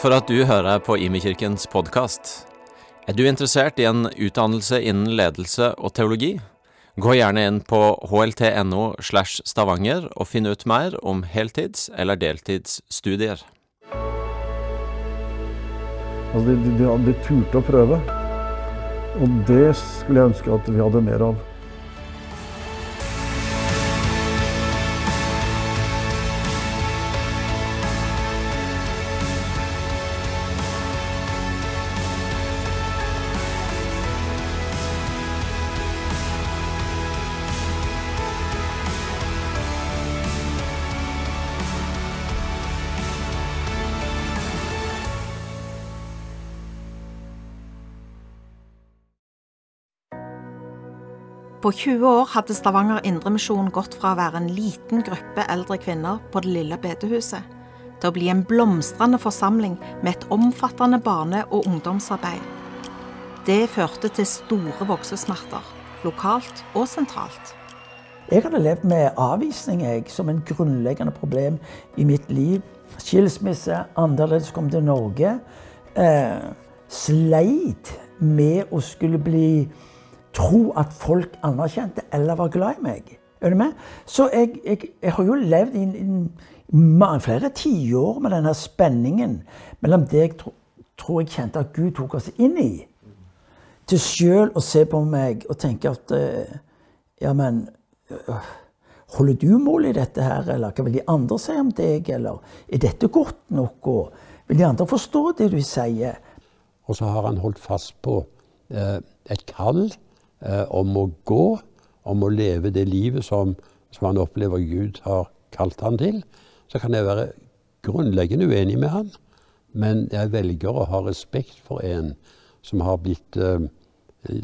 For at du hører på Imekirkens podkast. Er du interessert i en utdannelse innen ledelse og teologi? Gå gjerne inn på hlt.no slash stavanger og finn ut mer om heltids- eller deltidsstudier. Altså, de, de, de turte å prøve. Og det skulle jeg ønske at vi hadde mer av. På 20 år hadde Stavanger Indremisjon gått fra å være en liten gruppe eldre kvinner på det lille bedehuset, til å bli en blomstrende forsamling med et omfattende barne- og ungdomsarbeid. Det førte til store voksesmerter, lokalt og sentralt. Jeg hadde levd med avvisning jeg, som en grunnleggende problem i mitt liv. Skilsmisse, annerledes kom til Norge. Eh, sleit med å skulle bli tro at folk anerkjente eller var glad i meg. Er du med? Så jeg, jeg, jeg har jo levd i, i flere tiår med denne spenningen mellom det jeg tro, tror jeg kjente at Gud tok oss inn i, til sjøl å se på meg og tenke at uh, Ja, men uh, Holder du mål i dette her, eller hva vil de andre si om deg, eller er dette godt nok, og vil de andre forstå det du sier? Og så har han holdt fast på uh, et kall eh, om å gå, om å leve det livet som, som, han opplever Gud har kalt han til, så kan jeg være grunnleggende uenig med han. Men jeg velger å ha respekt for en som har blitt eh,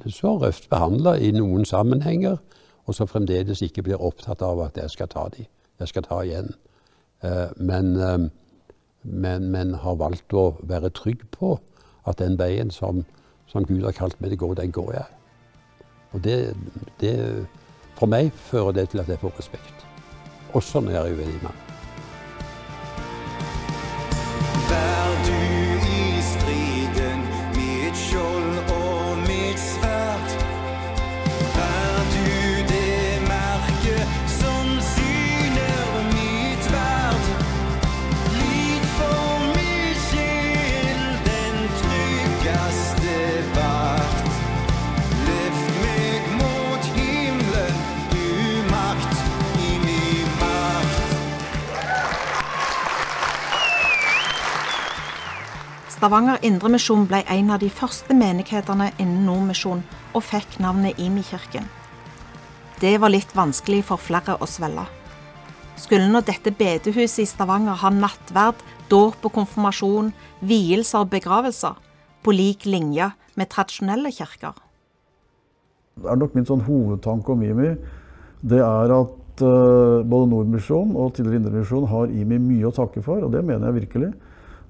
så røft behandla i noen sammenhenger, og som fremdeles ikke blir opptatt av at jeg skal ta de. Jeg skal ta igjen. Eh, men, eh, men, men, har valgt å være trygg på at den veien som, som Gud har kalt meg til å gå, den går jeg. Og det, det, For meg fører det til at jeg får respekt. Også når jeg er uenig med ham. Stavanger Indremisjon ble en av de første menighetene innen Nordmisjon og fikk navnet Imi-kirken. Det var litt vanskelig for flere å svelge. Skulle nå dette bedehuset i Stavanger ha nattverd, dåp og konfirmasjon, vielser og begravelser, på lik linje med tradisjonelle kirker? Det er nok min sånn hovedtanke om IMI. Det er at eh, både Nordmisjon og tidligere Indremisjon har IMI mye å takke for, og det mener jeg virkelig.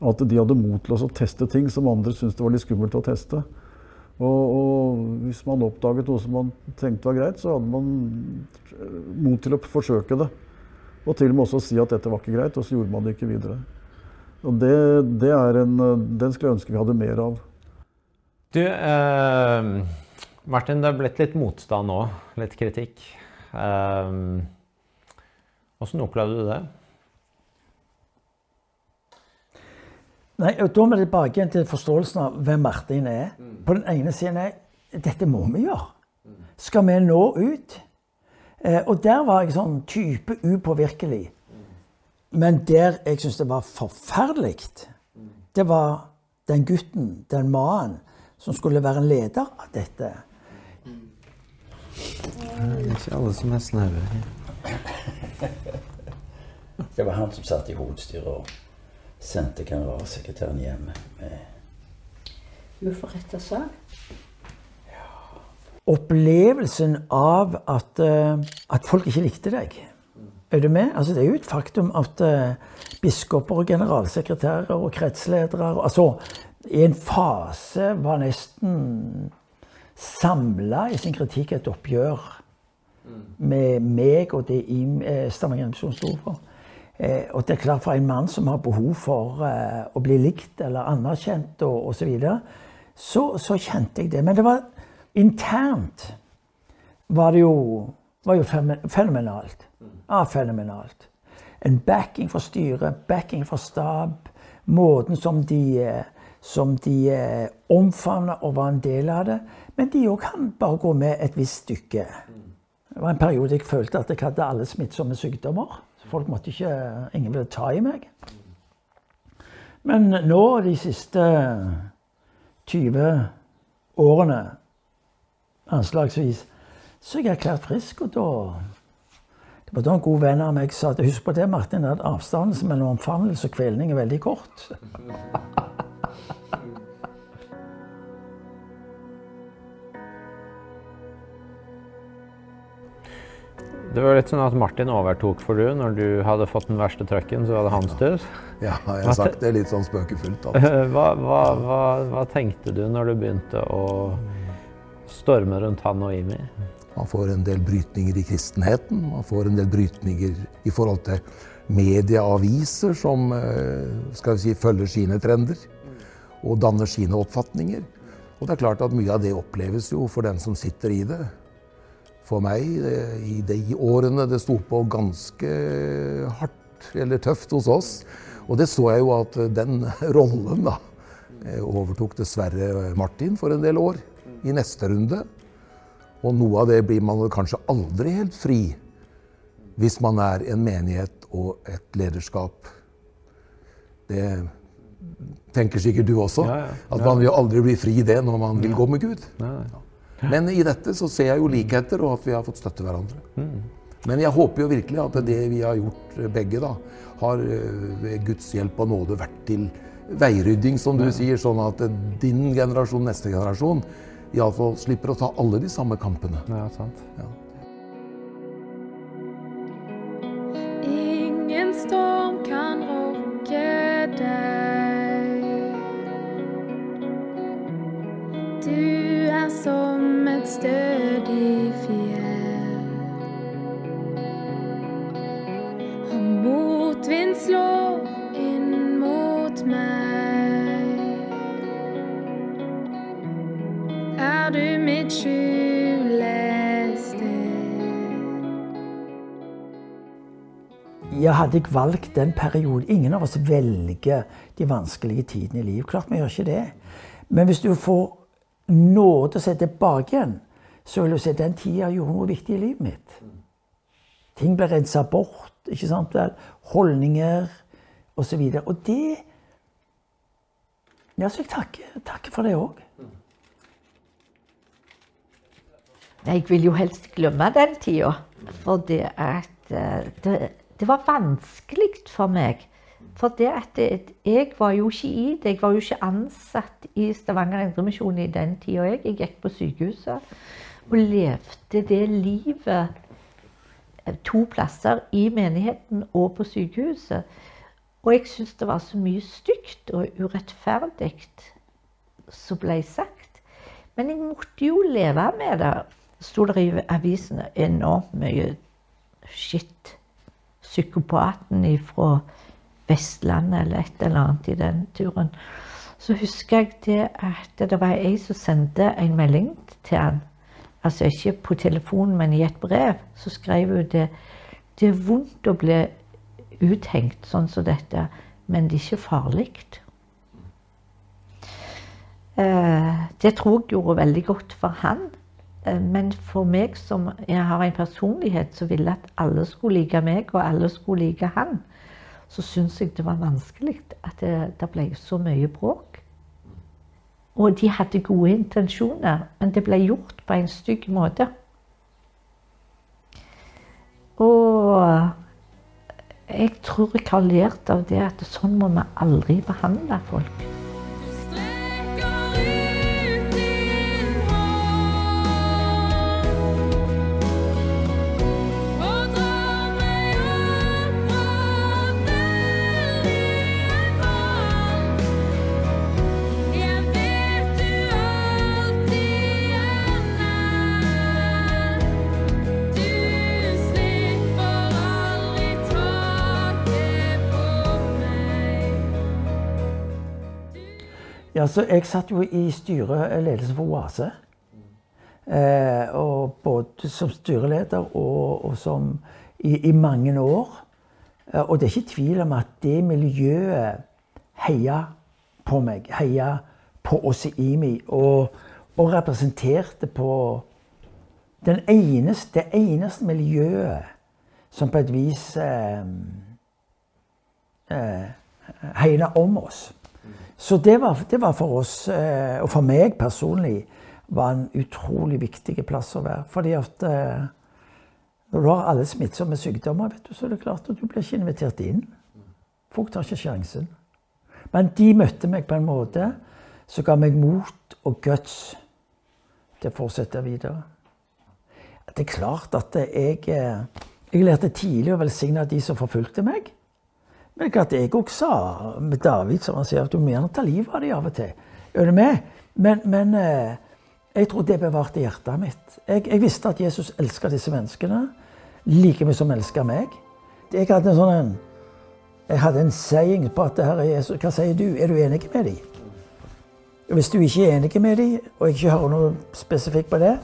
At de hadde mot til å teste ting som andre syntes det var litt skummelt å teste. Og, og hvis man oppdaget noe som man tenkte var greit, så hadde man eh, mot til å forsøke det. Og til og med også si at dette var ikke greit, og så gjorde man det ikke videre. Og det, det er en, eh, den skulle jeg ønske vi hadde mer av. Du, eh, Martin, det har blitt litt motstand nå. Litt kritikk. Eh, opplevde du det? Nei, og Da må vi tilbake igjen til forståelsen av hvem Martin er. På den ene siden er dette må vi gjøre. Skal vi nå ut? Eh, og der var jeg sånn type upåvirkelig. Men der jeg syns det var forferdelig, det var den gutten, den mannen, som skulle være en leder av dette. Det er ikke alle som er snaue. Det var han som satt i hovedstyret og sendte generalsekretæren hjem med Uforretta sak. Opplevelsen av at, eh, at folk ikke likte deg. Er du med? Altså, det er jo et faktum at uh, biskoper og generalsekretærer og kretsledere altså, i en fase var nesten samla i sin kritikk et oppgjør med meg og det i eh, Stavanger Misjon sto for. Eh, og det er klart For en mann som har behov for eh, å bli likt eller anerkjent og osv., så, så så kjente jeg det. Men det var internt var det jo, var jo fenomenalt. Ja, fenomenalt. En backing fra styret, backing fra stab. Måten som de, eh, som de omfavna og var en del av det. Men de òg kan bare gå med et visst stykke. Det var en periode jeg følte at jeg hadde alle smittsomme sykdommer. Folk måtte ikke, Ingen ville ta i meg. Men nå, de siste 20 årene, anslagsvis, så er jeg erklært frisk. Og da Det var da en god venn av meg sa at husk på det, Martin, at avstanden mellom omfavnelse og kvelning er veldig kort. Det var litt sånn at Martin overtok for du. Når du hadde fått den verste trøkken, så var det hans tur. Ja, jeg har sagt det litt sånn spøkefullt. Hva, hva, hva, hva tenkte du når du begynte å storme rundt han og Imi? man får en del brytninger i kristenheten. Man får en del brytninger i forhold til medieaviser som eh, skal vi si, følger sine trender og danner sine oppfatninger. Og det er klart at mye av det oppleves jo for den som sitter i det. For meg, eh, i de årene det sto på ganske hardt eller tøft hos oss. Og det så jeg jo at den rollen da eh, overtok dessverre Martin for en del år i neste runde. Og noe av det blir man kanskje aldri helt fri hvis man er en menighet og et lederskap. Det tenker sikkert du også. Ja, ja. At man vil aldri bli fri det når man vil gå med Gud. Nei. Men i dette så ser jeg jo likheter, og at vi har fått støtte hverandre. Men jeg håper jo virkelig at det vi har gjort eh, begge, da, har eh, ved Guds hjelp og nåde vært til veirydding, som du sier, sånn at eh, din generasjon, neste generasjon, iallfall slipper å ta alle de samme kampene. Ja, sant. Ja. Ingen storm kan rokke deg. Du som et stødig fjell. Og motvind slår inn mot meg. Er du mitt skjulested? Ja, hadde jeg valgt den perioden Ingen av oss velger de vanskelige tidene i livet. Klart vi gjør ikke det. Men hvis du får nåde å se tilbake igjen, så vil du se den tida gjorde noe viktig i livet mitt. Ting ble rensa bort. ikke sant? vel? Holdninger osv. Og, så og det Ja, så jeg takker, takker for det òg. Jeg vil jo helst glemme den tida. For det eh, det, det var vanskelig for meg. For det at jeg var jo ikke i det. Jeg var jo ikke ansatt i Stavanger Indremisjon i den tida. Jeg. jeg gikk på sykehuset og levde det livet eh, to plasser i menigheten og på sykehuset. Og jeg syntes det var så mye stygt og urettferdig som ble sagt. Men jeg måtte jo leve med det. Sto det i avisene enormt mye skitt. Psykopaten fra Vestlandet eller et eller annet i den turen. Så husker jeg det at det var ei som sendte en melding til han. Altså ikke på telefon, men i et brev. Så skrev hun det Det er vondt å bli uthengt sånn som dette, men det er ikke farlig. Eh, det tror jeg gjorde veldig godt for han. Eh, Men for meg som jeg har en personlighet som ville at alle skulle like meg, og alle skulle like han, så syns jeg det var vanskelig at det, det ble så mye bråk. Og de hadde gode intensjoner, men det ble gjort på en stygg måte. Og jeg tror jeg har lært av det at sånn må vi aldri behandle folk. Ja, så jeg satt jo i styreledelse for Oase. Eh, og både som styreleder og, og som i, i mange år. Eh, og det er ikke tvil om at det miljøet heia på meg. Heia på oss i IMI. Og, og representerte på den eneste, det eneste miljøet som på et vis eh, eh, hegna om oss. Så det var, det var for oss, eh, og for meg personlig, var en utrolig viktig plass å være. Fordi at eh, når du har alle smittsomme sykdommer, du, så er det klart at du blir ikke invitert inn. Folk tar ikke sjansen. Men de møtte meg på en måte som ga meg mot og guts til å fortsette videre. Det er klart at jeg, eh, jeg lærte tidlig å velsigne de som forfulgte meg. Men hva jeg òg sa med David, som han sier, at du må gjerne ta livet av dem av og til. Er du med? Men, men eh, jeg tror det bevarte hjertet mitt. Jeg, jeg visste at Jesus elska disse menneskene like mye som elska meg. Jeg hadde en sånn jeg hadde en saying på at Herre Jesus, hva sier du? Er du enig med dem? Hvis du ikke er enig med dem, og jeg ikke hører noe spesifikt på det,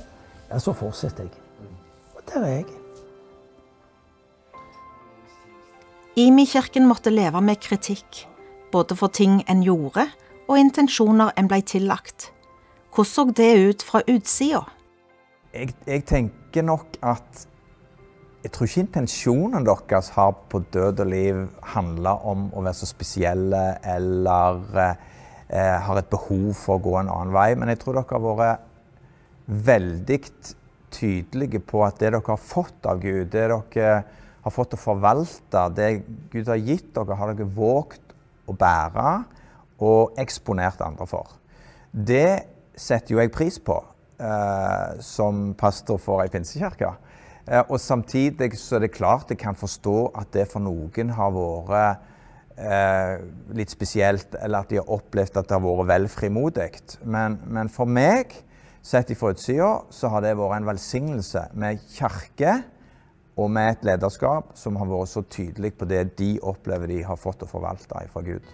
ja, så fortsetter jeg. Og der er jeg. Imi-kirken måtte leve med kritikk, både for ting en gjorde og intensjoner en ble tillagt. Hvordan så det ut fra utsida? Jeg, jeg tenker nok at jeg tror ikke intensjonen deres har på død og liv handla om å være så spesielle eller eh, har et behov for å gå en annen vei. Men jeg tror dere har vært veldig tydelige på at det dere har fått av Gud, det dere har fått å forvalte, det Gud har gitt dere, har dere våget å bære og eksponert andre for. Det setter jo jeg pris på eh, som pastor for ei pinsekirke. Eh, og samtidig så er det klart jeg kan forstå at det for noen har vært eh, litt spesielt, eller at de har opplevd at det har vært vel frimodig. Men, men for meg, sett ifra utsida, så har det vært en velsignelse med kirke og med et lederskap som har vært så tydelig på det de opplever de har fått å forvalte fra Gud.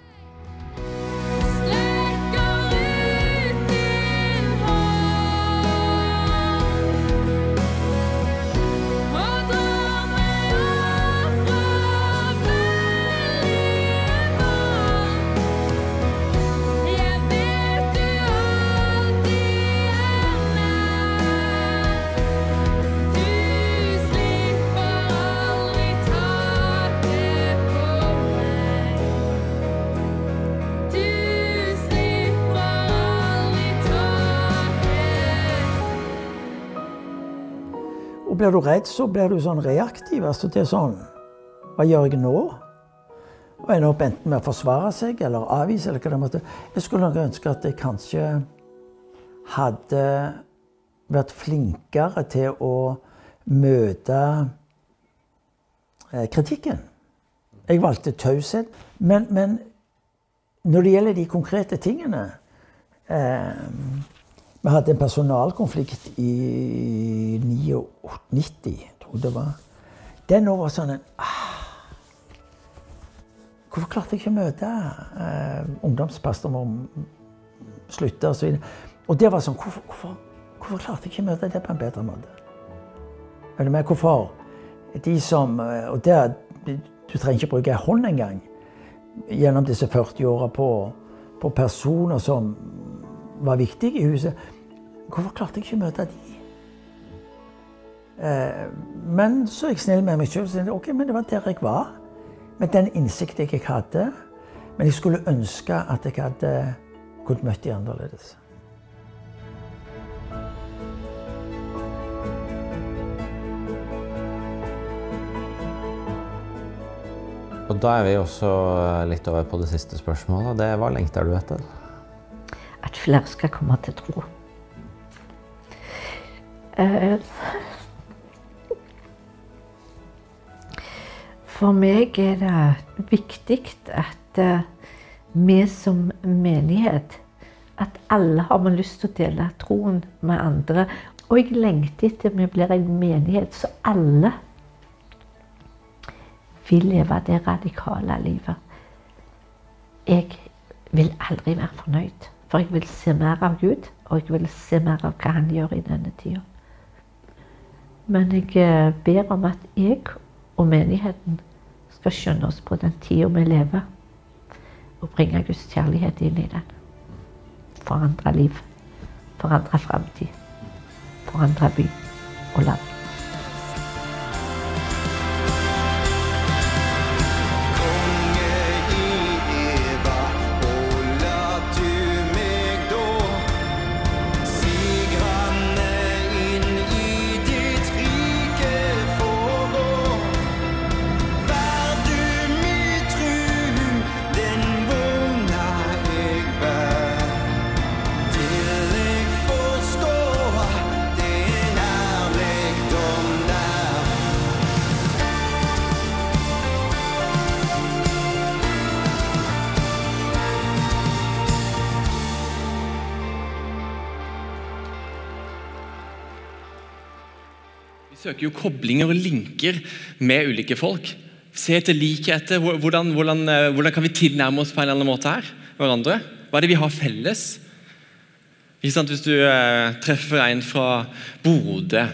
Blir du redd, så blir du sånn reaktiv. Altså det sånn Hva gjør jeg nå? Og ender opp enten med å forsvare seg eller avvise. eller hva det måtte. Jeg skulle nok ønske at jeg kanskje hadde vært flinkere til å møte eh, kritikken. Jeg valgte taushet. Men, men når det gjelder de konkrete tingene eh, Vi hadde en personalkonflikt i 99, tror jeg det var. Den òg var sånn en ah, Hvorfor klarte jeg ikke å møte eh, ungdomspastoren vår? Slutte og så videre. Og det var sånn hvorfor, hvorfor, hvorfor klarte jeg ikke å møte det på en bedre måte? Er du med? Hvorfor? De som eh, Og der, du trenger ikke bruke ei hånd engang gjennom disse 40 åra på, på personer som var viktige i huset. Hvorfor klarte jeg ikke å møte de? Eh, men så er jeg snill med meg sjøl og sier ok, men det var der jeg var. Med den innsikt jeg hadde. Men jeg skulle ønske at jeg hadde kunnet møtt de annerledes. Og da er vi også litt over på det siste spørsmålet. Det hva lengter du etter? At flere skal komme til tro. Eh, For meg er det viktig at eh, vi som menighet At alle har vi lyst til å dele troen med andre. Og jeg lengter etter vi blir en menighet så alle vil leve det radikale livet. Jeg vil aldri være fornøyd. For jeg vil se mer av Gud, og jeg vil se mer av hva han gjør i denne tida. Men jeg eh, ber om at jeg og menigheten skal skjønne oss på den tida vi lever, og bringe Guds kjærlighet inn i den. Forandre liv, forandre framtid, forandre by og land. Søker jo koblinger og linker med ulike folk. Se etter likheter. Hvor- Hvordan, hvordan, eh, hvordan kan vi tilnærme oss på en eller annen måte her? hverandre? Hva er det vi har felles? Ikke sant? Hvis du eh, treffer en fra Bodø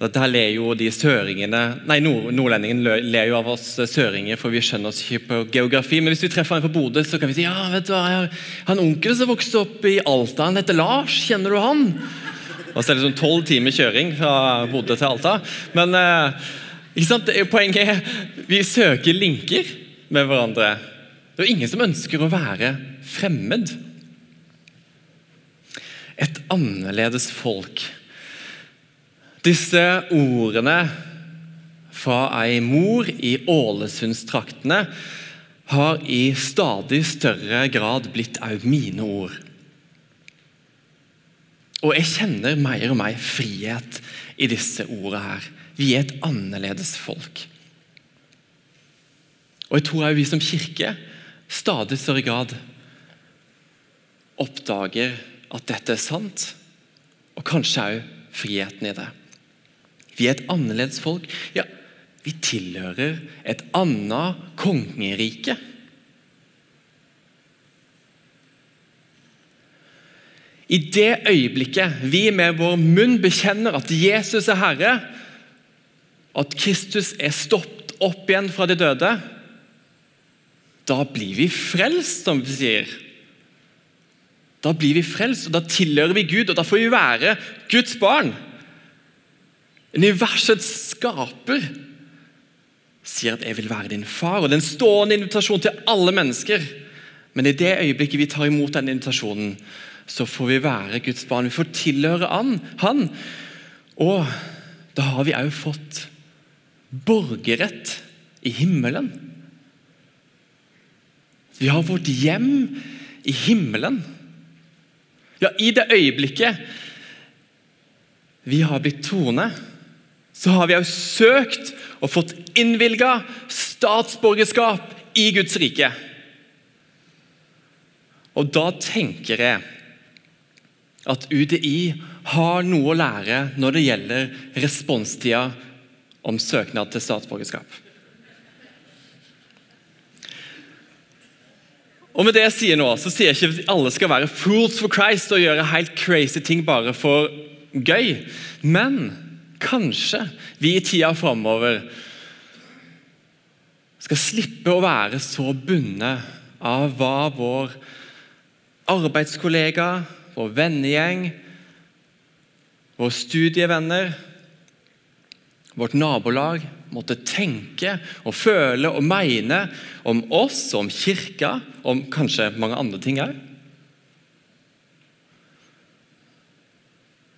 dette her ler jo de søringene Nei, nord, nordlendingen ler jo av oss eh, søringer, for vi skjønner oss ikke på geografi. Men hvis vi treffer en fra Bodø, så kan vi si ja, vet du hva, jeg har en onkel som vokste opp i Alta. Han heter Lars. Kjenner du han? Og så er det sånn tolv timer kjøring fra Bodø til Alta. Men eh, poenget er vi søker linker med hverandre. Det er ingen som ønsker å være fremmed. Et annerledes folk. Disse ordene fra ei mor i Ålesundstraktene har i stadig større grad blitt òg mine ord. Og jeg kjenner mer og mer frihet i disse ordene her. Vi er et annerledes folk. Og jeg tror også vi som kirke stadig større grad oppdager at dette er sant, og kanskje òg friheten i det. Vi er et annerledes folk. Ja, vi tilhører et annet kongerike. I det øyeblikket vi med vår munn bekjenner at Jesus er Herre, at Kristus er stoppet opp igjen fra de døde, da blir vi frelst, som vi sier. Da blir vi frelst, og da tilhører vi Gud, og da får vi være Guds barn. Universets skaper sier at 'jeg vil være din far', og det er en stående invitasjon til alle mennesker. Men i det øyeblikket vi tar imot den invitasjonen, så får vi være Guds barn. Vi får tilhøre han. han. Og da har vi òg fått borgerrett i himmelen. Vi har vårt hjem i himmelen. Ja, i det øyeblikket vi har blitt troende, så har vi òg søkt og fått innvilga statsborgerskap i Guds rike. Og da tenker jeg at UDI har noe å lære når det gjelder responstida om søknad til statsborgerskap. Og med det jeg sier nå, så sier jeg ikke at alle skal være fools for Christ og gjøre helt crazy ting bare for gøy. Men kanskje vi i tida framover skal slippe å være så bundet av hva vår arbeidskollega, vår vennegjeng, våre studievenner, vårt nabolag måtte tenke og føle og mene om oss, om kirka, om kanskje mange andre ting òg.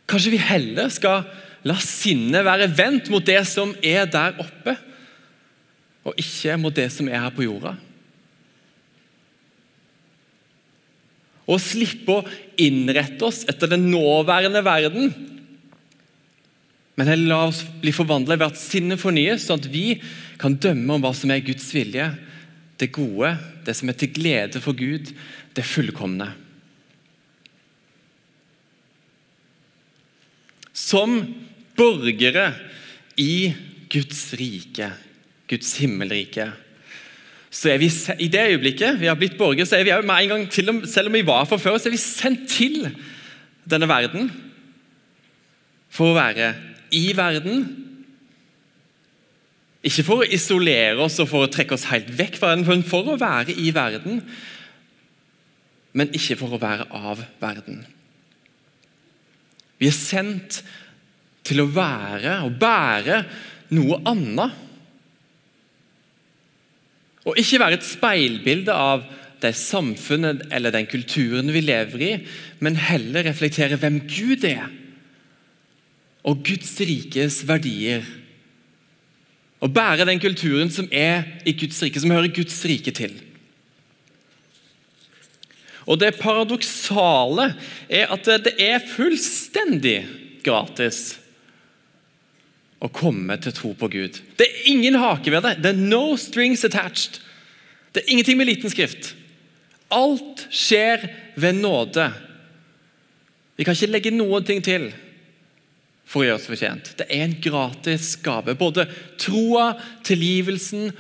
Kanskje vi heller skal la sinnet være vendt mot det som er der oppe, og ikke mot det som er her på jorda. Og slippe å innrette oss etter den nåværende verden. Men la oss bli forvandlet ved at sinnet fornyes, sånn at vi kan dømme om hva som er Guds vilje, det gode, det som er til glede for Gud, det fullkomne. Som borgere i Guds rike, Guds himmelrike, så er vi i det øyeblikket vi har blitt borgere, så er vi med en gang, til og, selv om vi var for før, så er vi sendt til denne verden for å være i verden. Ikke for å isolere oss og for å trekke oss helt vekk fra den, men for å være i verden, men ikke for å være av verden. Vi er sendt til å være og bære noe annet. Og ikke være et speilbilde av det samfunnet eller den kulturen vi lever i, men heller reflektere hvem Gud er, og Guds rikes verdier. Og bære den kulturen som er i Guds rike, som hører Guds rike til. Og Det paradoksale er at det er fullstendig gratis å komme til tro på Gud. Det er ingen hake ved det. Det er no strings attached. Det er ingenting med liten skrift. Alt skjer ved nåde. Vi kan ikke legge noen ting til for å gjøre oss fortjent. Det er en gratis gave. Både troa, tilgivelsen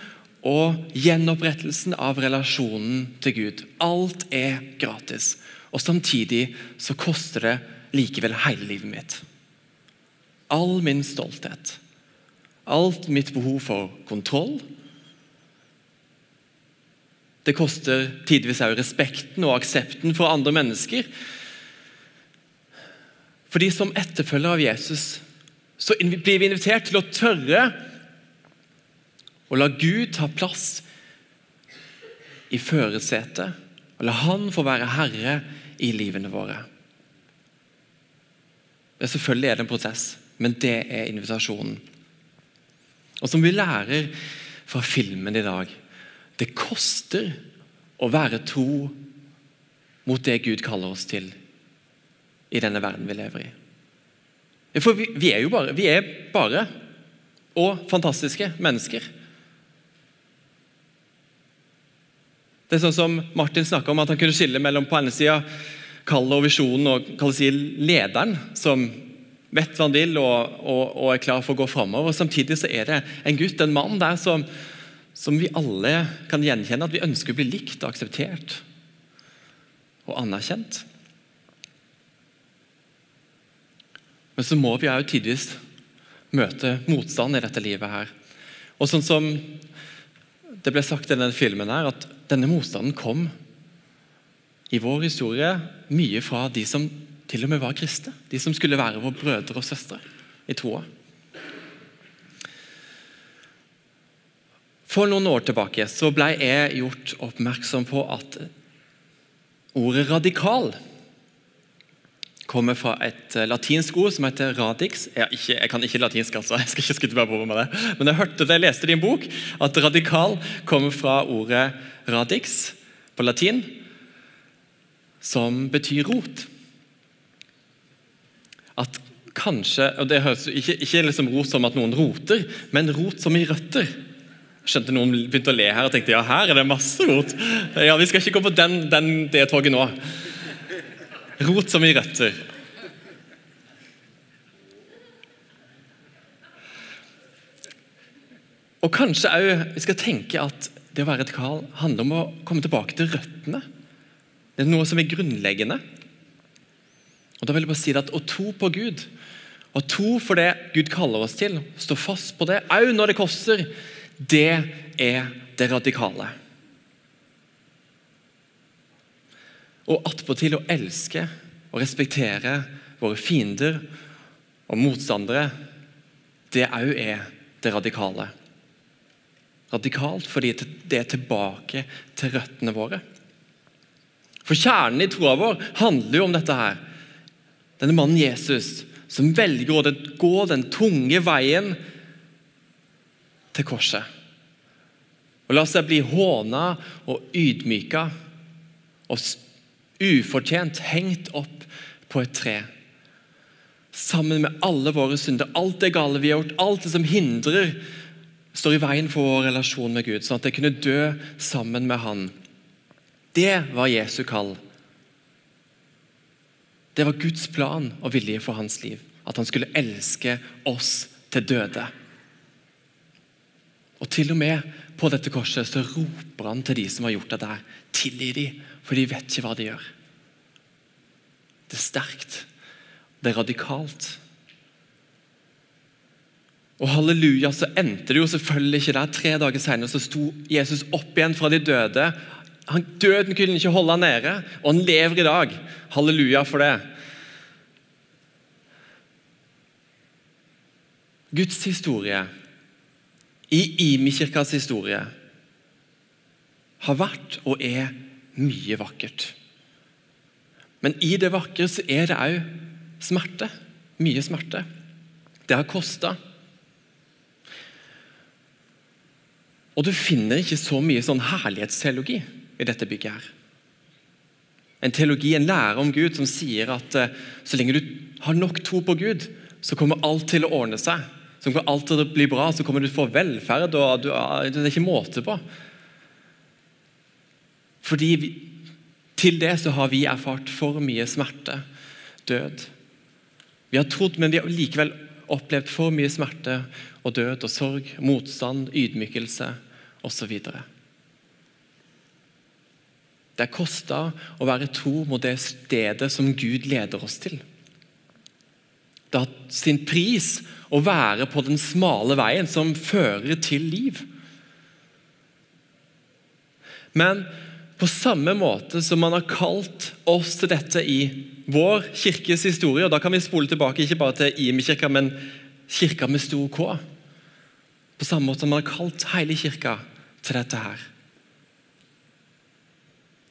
og gjenopprettelsen av relasjonen til Gud. Alt er gratis. Og samtidig så koster det likevel hele livet mitt. All min stolthet. Alt mitt behov for kontroll. Det koster tidvis også respekten og aksepten for andre mennesker. Fordi som etterfølger av Jesus så blir vi invitert til å tørre å la Gud ta plass i førersetet, og la Han få være herre i livene våre. Er Selvfølgelig er det en prosess, men det er invitasjonen. Og som vi lærer fra filmen i dag det koster å være tro mot det Gud kaller oss til i denne verden vi lever i. For vi, vi er jo bare, vi er bare og fantastiske mennesker. Det er sånn som Martin snakka om, at han kunne skille mellom på ene sida kallet og visjonen og det si, lederen, som vet hva han vil og, og, og er klar for å gå framover. Samtidig så er det en gutt, en mann der, som, som vi alle kan gjenkjenne at vi ønsker å bli likt og akseptert og anerkjent. Men så må vi òg tidvis møte motstand i dette livet her. Og sånn som det ble sagt i denne filmen her, at denne motstanden kom i vår historie mye fra de som til og med var kristne. De som skulle være våre brødre og søstre i troa. For noen år tilbake så ble jeg gjort oppmerksom på at ordet 'radikal' kommer fra et eh, latinsk ord som heter 'radix'. Jeg, ikke, jeg kan ikke latinsk, altså. jeg skal ikke skutte meg på med det. Men jeg hørte det, jeg leste din bok, at 'radikal' kommer fra ordet 'radix' på latin, som betyr rot. Kanskje og det høres Ikke, ikke liksom rot som at noen roter, men rot som i røtter. Skjønte noen begynte å le her og tenkte ja, her er det masse rot. Ja, Vi skal ikke gå på den, den, det toget nå. Rot som i røtter. Og kanskje òg vi skal tenke at det å være et kall handler om å komme tilbake til røttene. Det er noe som er grunnleggende. Og da vil jeg bare si at Å tro på Gud, og tro for det Gud kaller oss til, stå fast på det, au når det koster, det er det radikale. Og attpåtil å elske og respektere våre fiender og motstandere, det òg er det radikale. Radikalt fordi det er tilbake til røttene våre. For kjernen i troa vår handler jo om dette her. Denne mannen Jesus som velger å gå den tunge veien til korset. Og la seg bli håna og ydmyka og ufortjent hengt opp på et tre. Sammen med alle våre synder, alt det gale vi har gjort, alt det som hindrer, står i veien for vår relasjon med Gud, sånn at jeg kunne dø sammen med Han. Det var Jesu kall. Det var Guds plan og vilje for hans liv. At han skulle elske oss til døde. Og til og med på dette korset så roper han til de som har gjort det der. Tilgi de, for de vet ikke hva de gjør. Det er sterkt. Det er radikalt. Og halleluja, så endte det jo selvfølgelig ikke der. Tre dager senere så sto Jesus opp igjen fra de døde. Han, døden kunne ikke holde han nede, og han lever i dag. Halleluja for det. Guds historie, i Imi-kirkas historie, har vært og er mye vakkert. Men i det vakre så er det òg smerte. Mye smerte. Det har kosta. Og du finner ikke så mye sånn herlighetsteologi i dette bygget her. En teologi, en lære om Gud som sier at eh, så lenge du har nok tro på Gud, så kommer alt til å ordne seg. Så kommer alt til å bli bra, så kommer du til å få velferd. og du, Det er ikke måte på. Fordi vi, til det så har vi erfart for mye smerte, død. Vi har trodd, men vi har likevel opplevd for mye smerte og død og sorg, motstand, ydmykelse osv. Det har kosta å være tro mot det stedet som Gud leder oss til. Det har hatt sin pris å være på den smale veien som fører til liv. Men på samme måte som man har kalt oss til dette i vår kirkes historie, og da kan vi spole tilbake ikke bare til Imi-kirka, men kirka med stor K. På samme måte som man har kalt hele kirka til dette her.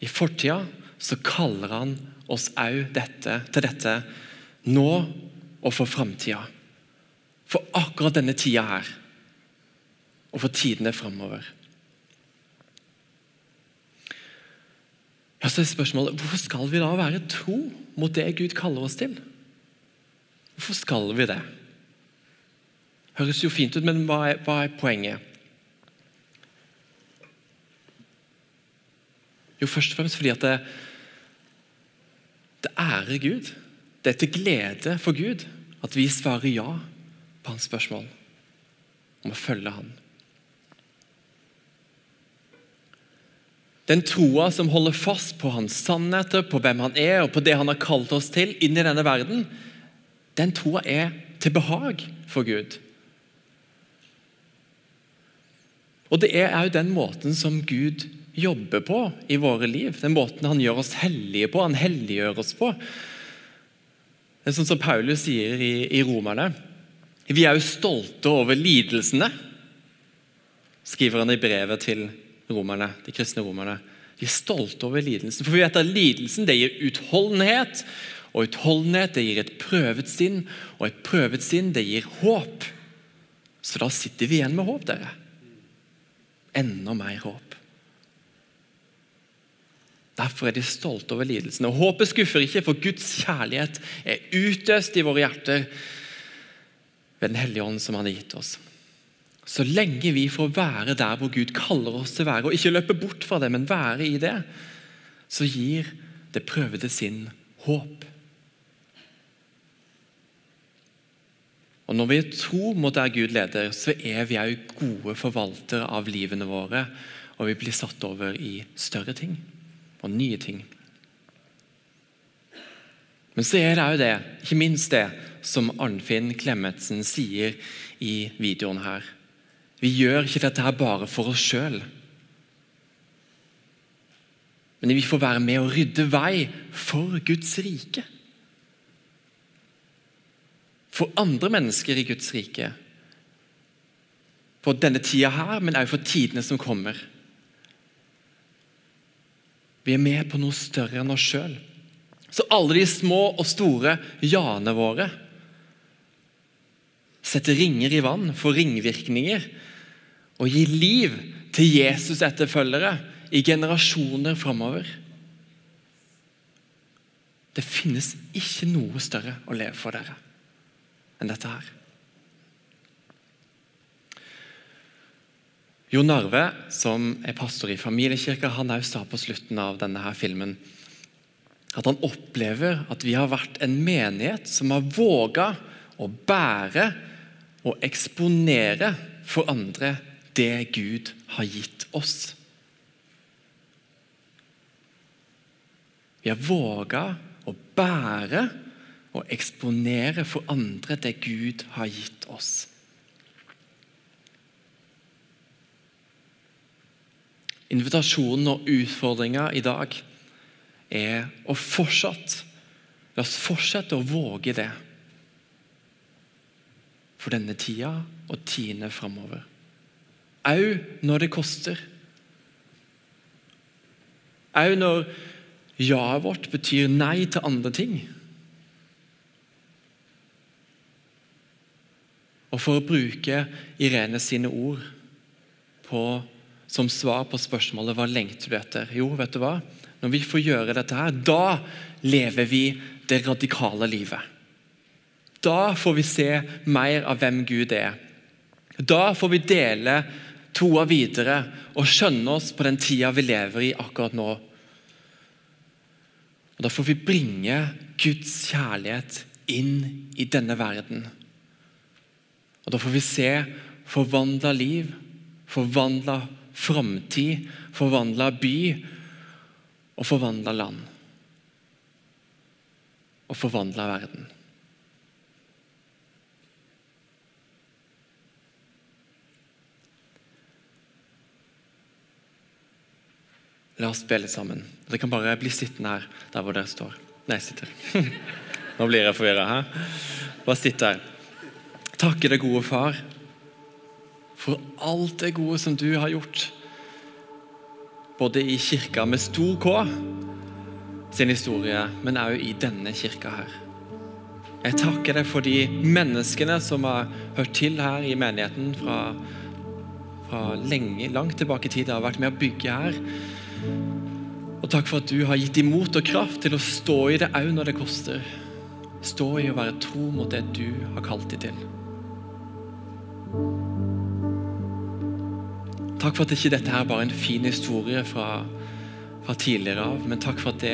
I fortida så kaller han oss òg til dette nå og for framtida. For akkurat denne tida her. Og for tidene framover. Ja, så er spørsmålet, Hvorfor skal vi da være tro mot det Gud kaller oss til? Hvorfor skal vi det? Høres jo fint ut, men hva er, hva er poenget? Jo, først og fremst fordi at det, det ærer Gud. Det er til glede for Gud at vi svarer ja på hans spørsmål om å følge Han. Den troa som holder fast på hans sannheter, på hvem han er og på det han har kalt oss til inn i denne verden, den troa er til behag for Gud. Og Det er òg den måten som Gud jobber på i våre liv. Den måten han gjør oss hellige på, han helliggjør oss på. Det er sånn som Paulus sier i, i Romerne. Vi er jo stolte over lidelsene, skriver han i brevet til romerne, de kristne romerne. Vi er stolte over lidelsen. For vi vet at lidelsen det gir utholdenhet, og utholdenhet det gir et prøvet sinn, og et prøvet sinn det gir håp. Så da sitter vi igjen med håp, dere. Enda mer håp. Derfor er de stolte over lidelsene. Håpet skuffer ikke, for Guds kjærlighet er utøst i våre hjerter ved Den hellige ånd som Han har gitt oss. Så lenge vi får være der hvor Gud kaller oss til å være, og ikke løpe bort fra det, men være i det, så gir det prøvede sinn håp. Og Når vi er tro mot der Gud leder, så er vi òg gode forvaltere av livene våre, og vi blir satt over i større ting og nye ting. Men så er det òg det, ikke minst det, som Arnfinn Klemetsen sier i videoen her. Vi gjør ikke dette her bare for oss sjøl. Men vi får være med og rydde vei for Guds rike. For andre mennesker i Guds rike. For denne tida her, men også for tidene som kommer. Vi er med på noe større enn oss sjøl. Så alle de små og store ja-ene våre setter ringer i vann, får ringvirkninger og gir liv til Jesus-etterfølgere i generasjoner framover. Det finnes ikke noe større å leve for dere enn dette her. Jo Narve, som er pastor i familiekirka, han òg sa på slutten av denne her filmen at han opplever at vi har vært en menighet som har våga å bære og eksponere for andre det Gud har gitt oss. Vi har våga å bære og eksponere for andre det Gud har gitt oss. Invitasjonen og utfordringa i dag er å fortsatt La oss fortsette å våge det for denne tida og tidene framover. Au når det koster. Au når ja-et vårt betyr nei til andre ting. Og for å bruke Irene sine ord på, som svar på spørsmålet hva lengter du etter? Jo, vet du hva? Når vi får gjøre dette her, da lever vi det radikale livet. Da får vi se mer av hvem Gud er. Da får vi dele troa videre og skjønne oss på den tida vi lever i akkurat nå. Og Da får vi bringe Guds kjærlighet inn i denne verden. Og Da får vi se forvandla liv, forvandla framtid, forvandla by og forvandla land. Og forvandla verden. La oss spille sammen. Dere kan bare bli sittende her der hvor dere står. Nei, sitter. Nå blir jeg forvirra her. Bare sitt der. Takke deg, gode far, for alt det gode som du har gjort. Både i kirka med stor K sin historie, men òg i denne kirka her. Jeg takker deg for de menneskene som har hørt til her i menigheten fra, fra lenge, langt tilbake i tid, har vært med å bygge her. Og takk for at du har gitt dem mot og kraft til å stå i det òg når det koster. Stå i å være tro mot det du har kalt dem til. Takk for at ikke dette her bare er en fin historie fra, fra tidligere av, men takk for at det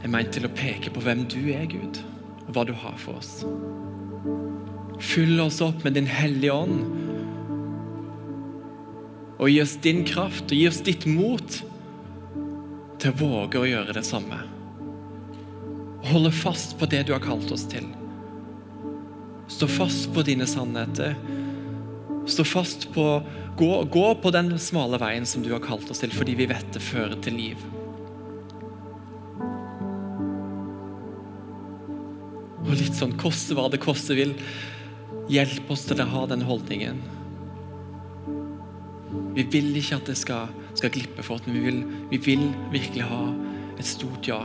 er ment til å peke på hvem du er, Gud, og hva du har for oss. Fyll oss opp med Din Hellige Ånd, og gi oss din kraft og gi oss ditt mot til å våge å gjøre det samme. Holde fast på det du har kalt oss til. Stå fast på dine sannheter. Stå fast på gå, gå på den smale veien som du har kalt oss til, fordi vi vet det fører til liv. Og litt sånn koste hva det koste vil. Hjelp oss til å ha den holdningen. Vi vil ikke at det skal, skal glippe for oss, men vi vil, vi vil virkelig ha et stort ja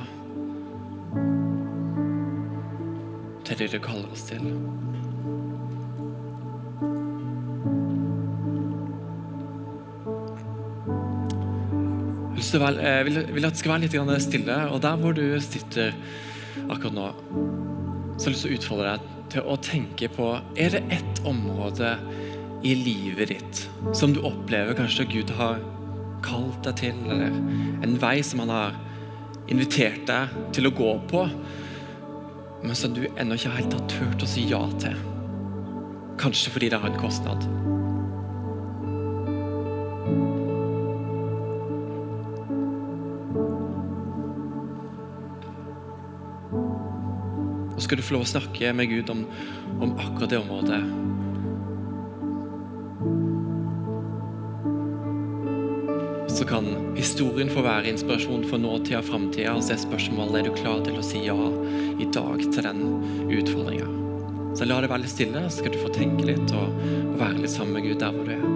til det du kaller oss til. Vil, vel- eh, vil, vil at det skal være litt stille, og der hvor du sitter akkurat nå, så har jeg lyst til å utfordre deg til å tenke på Er det ett område i livet ditt som du opplever kanskje Gud har kalt deg til, eller en vei som han har invitert deg til å gå på, men som du ennå ikke helt har turt å si ja til? Kanskje fordi det har en kostnad. Skal du få lov å snakke med Gud om, om akkurat det området. Så kan historien få være inspirasjon for nåtida og framtida. Og så er spørsmålet er du klar til å si ja i dag til den utfordringa. Så la det være litt stille, så skal du få tenke litt og, og være litt sammen med Gud der hvor du er.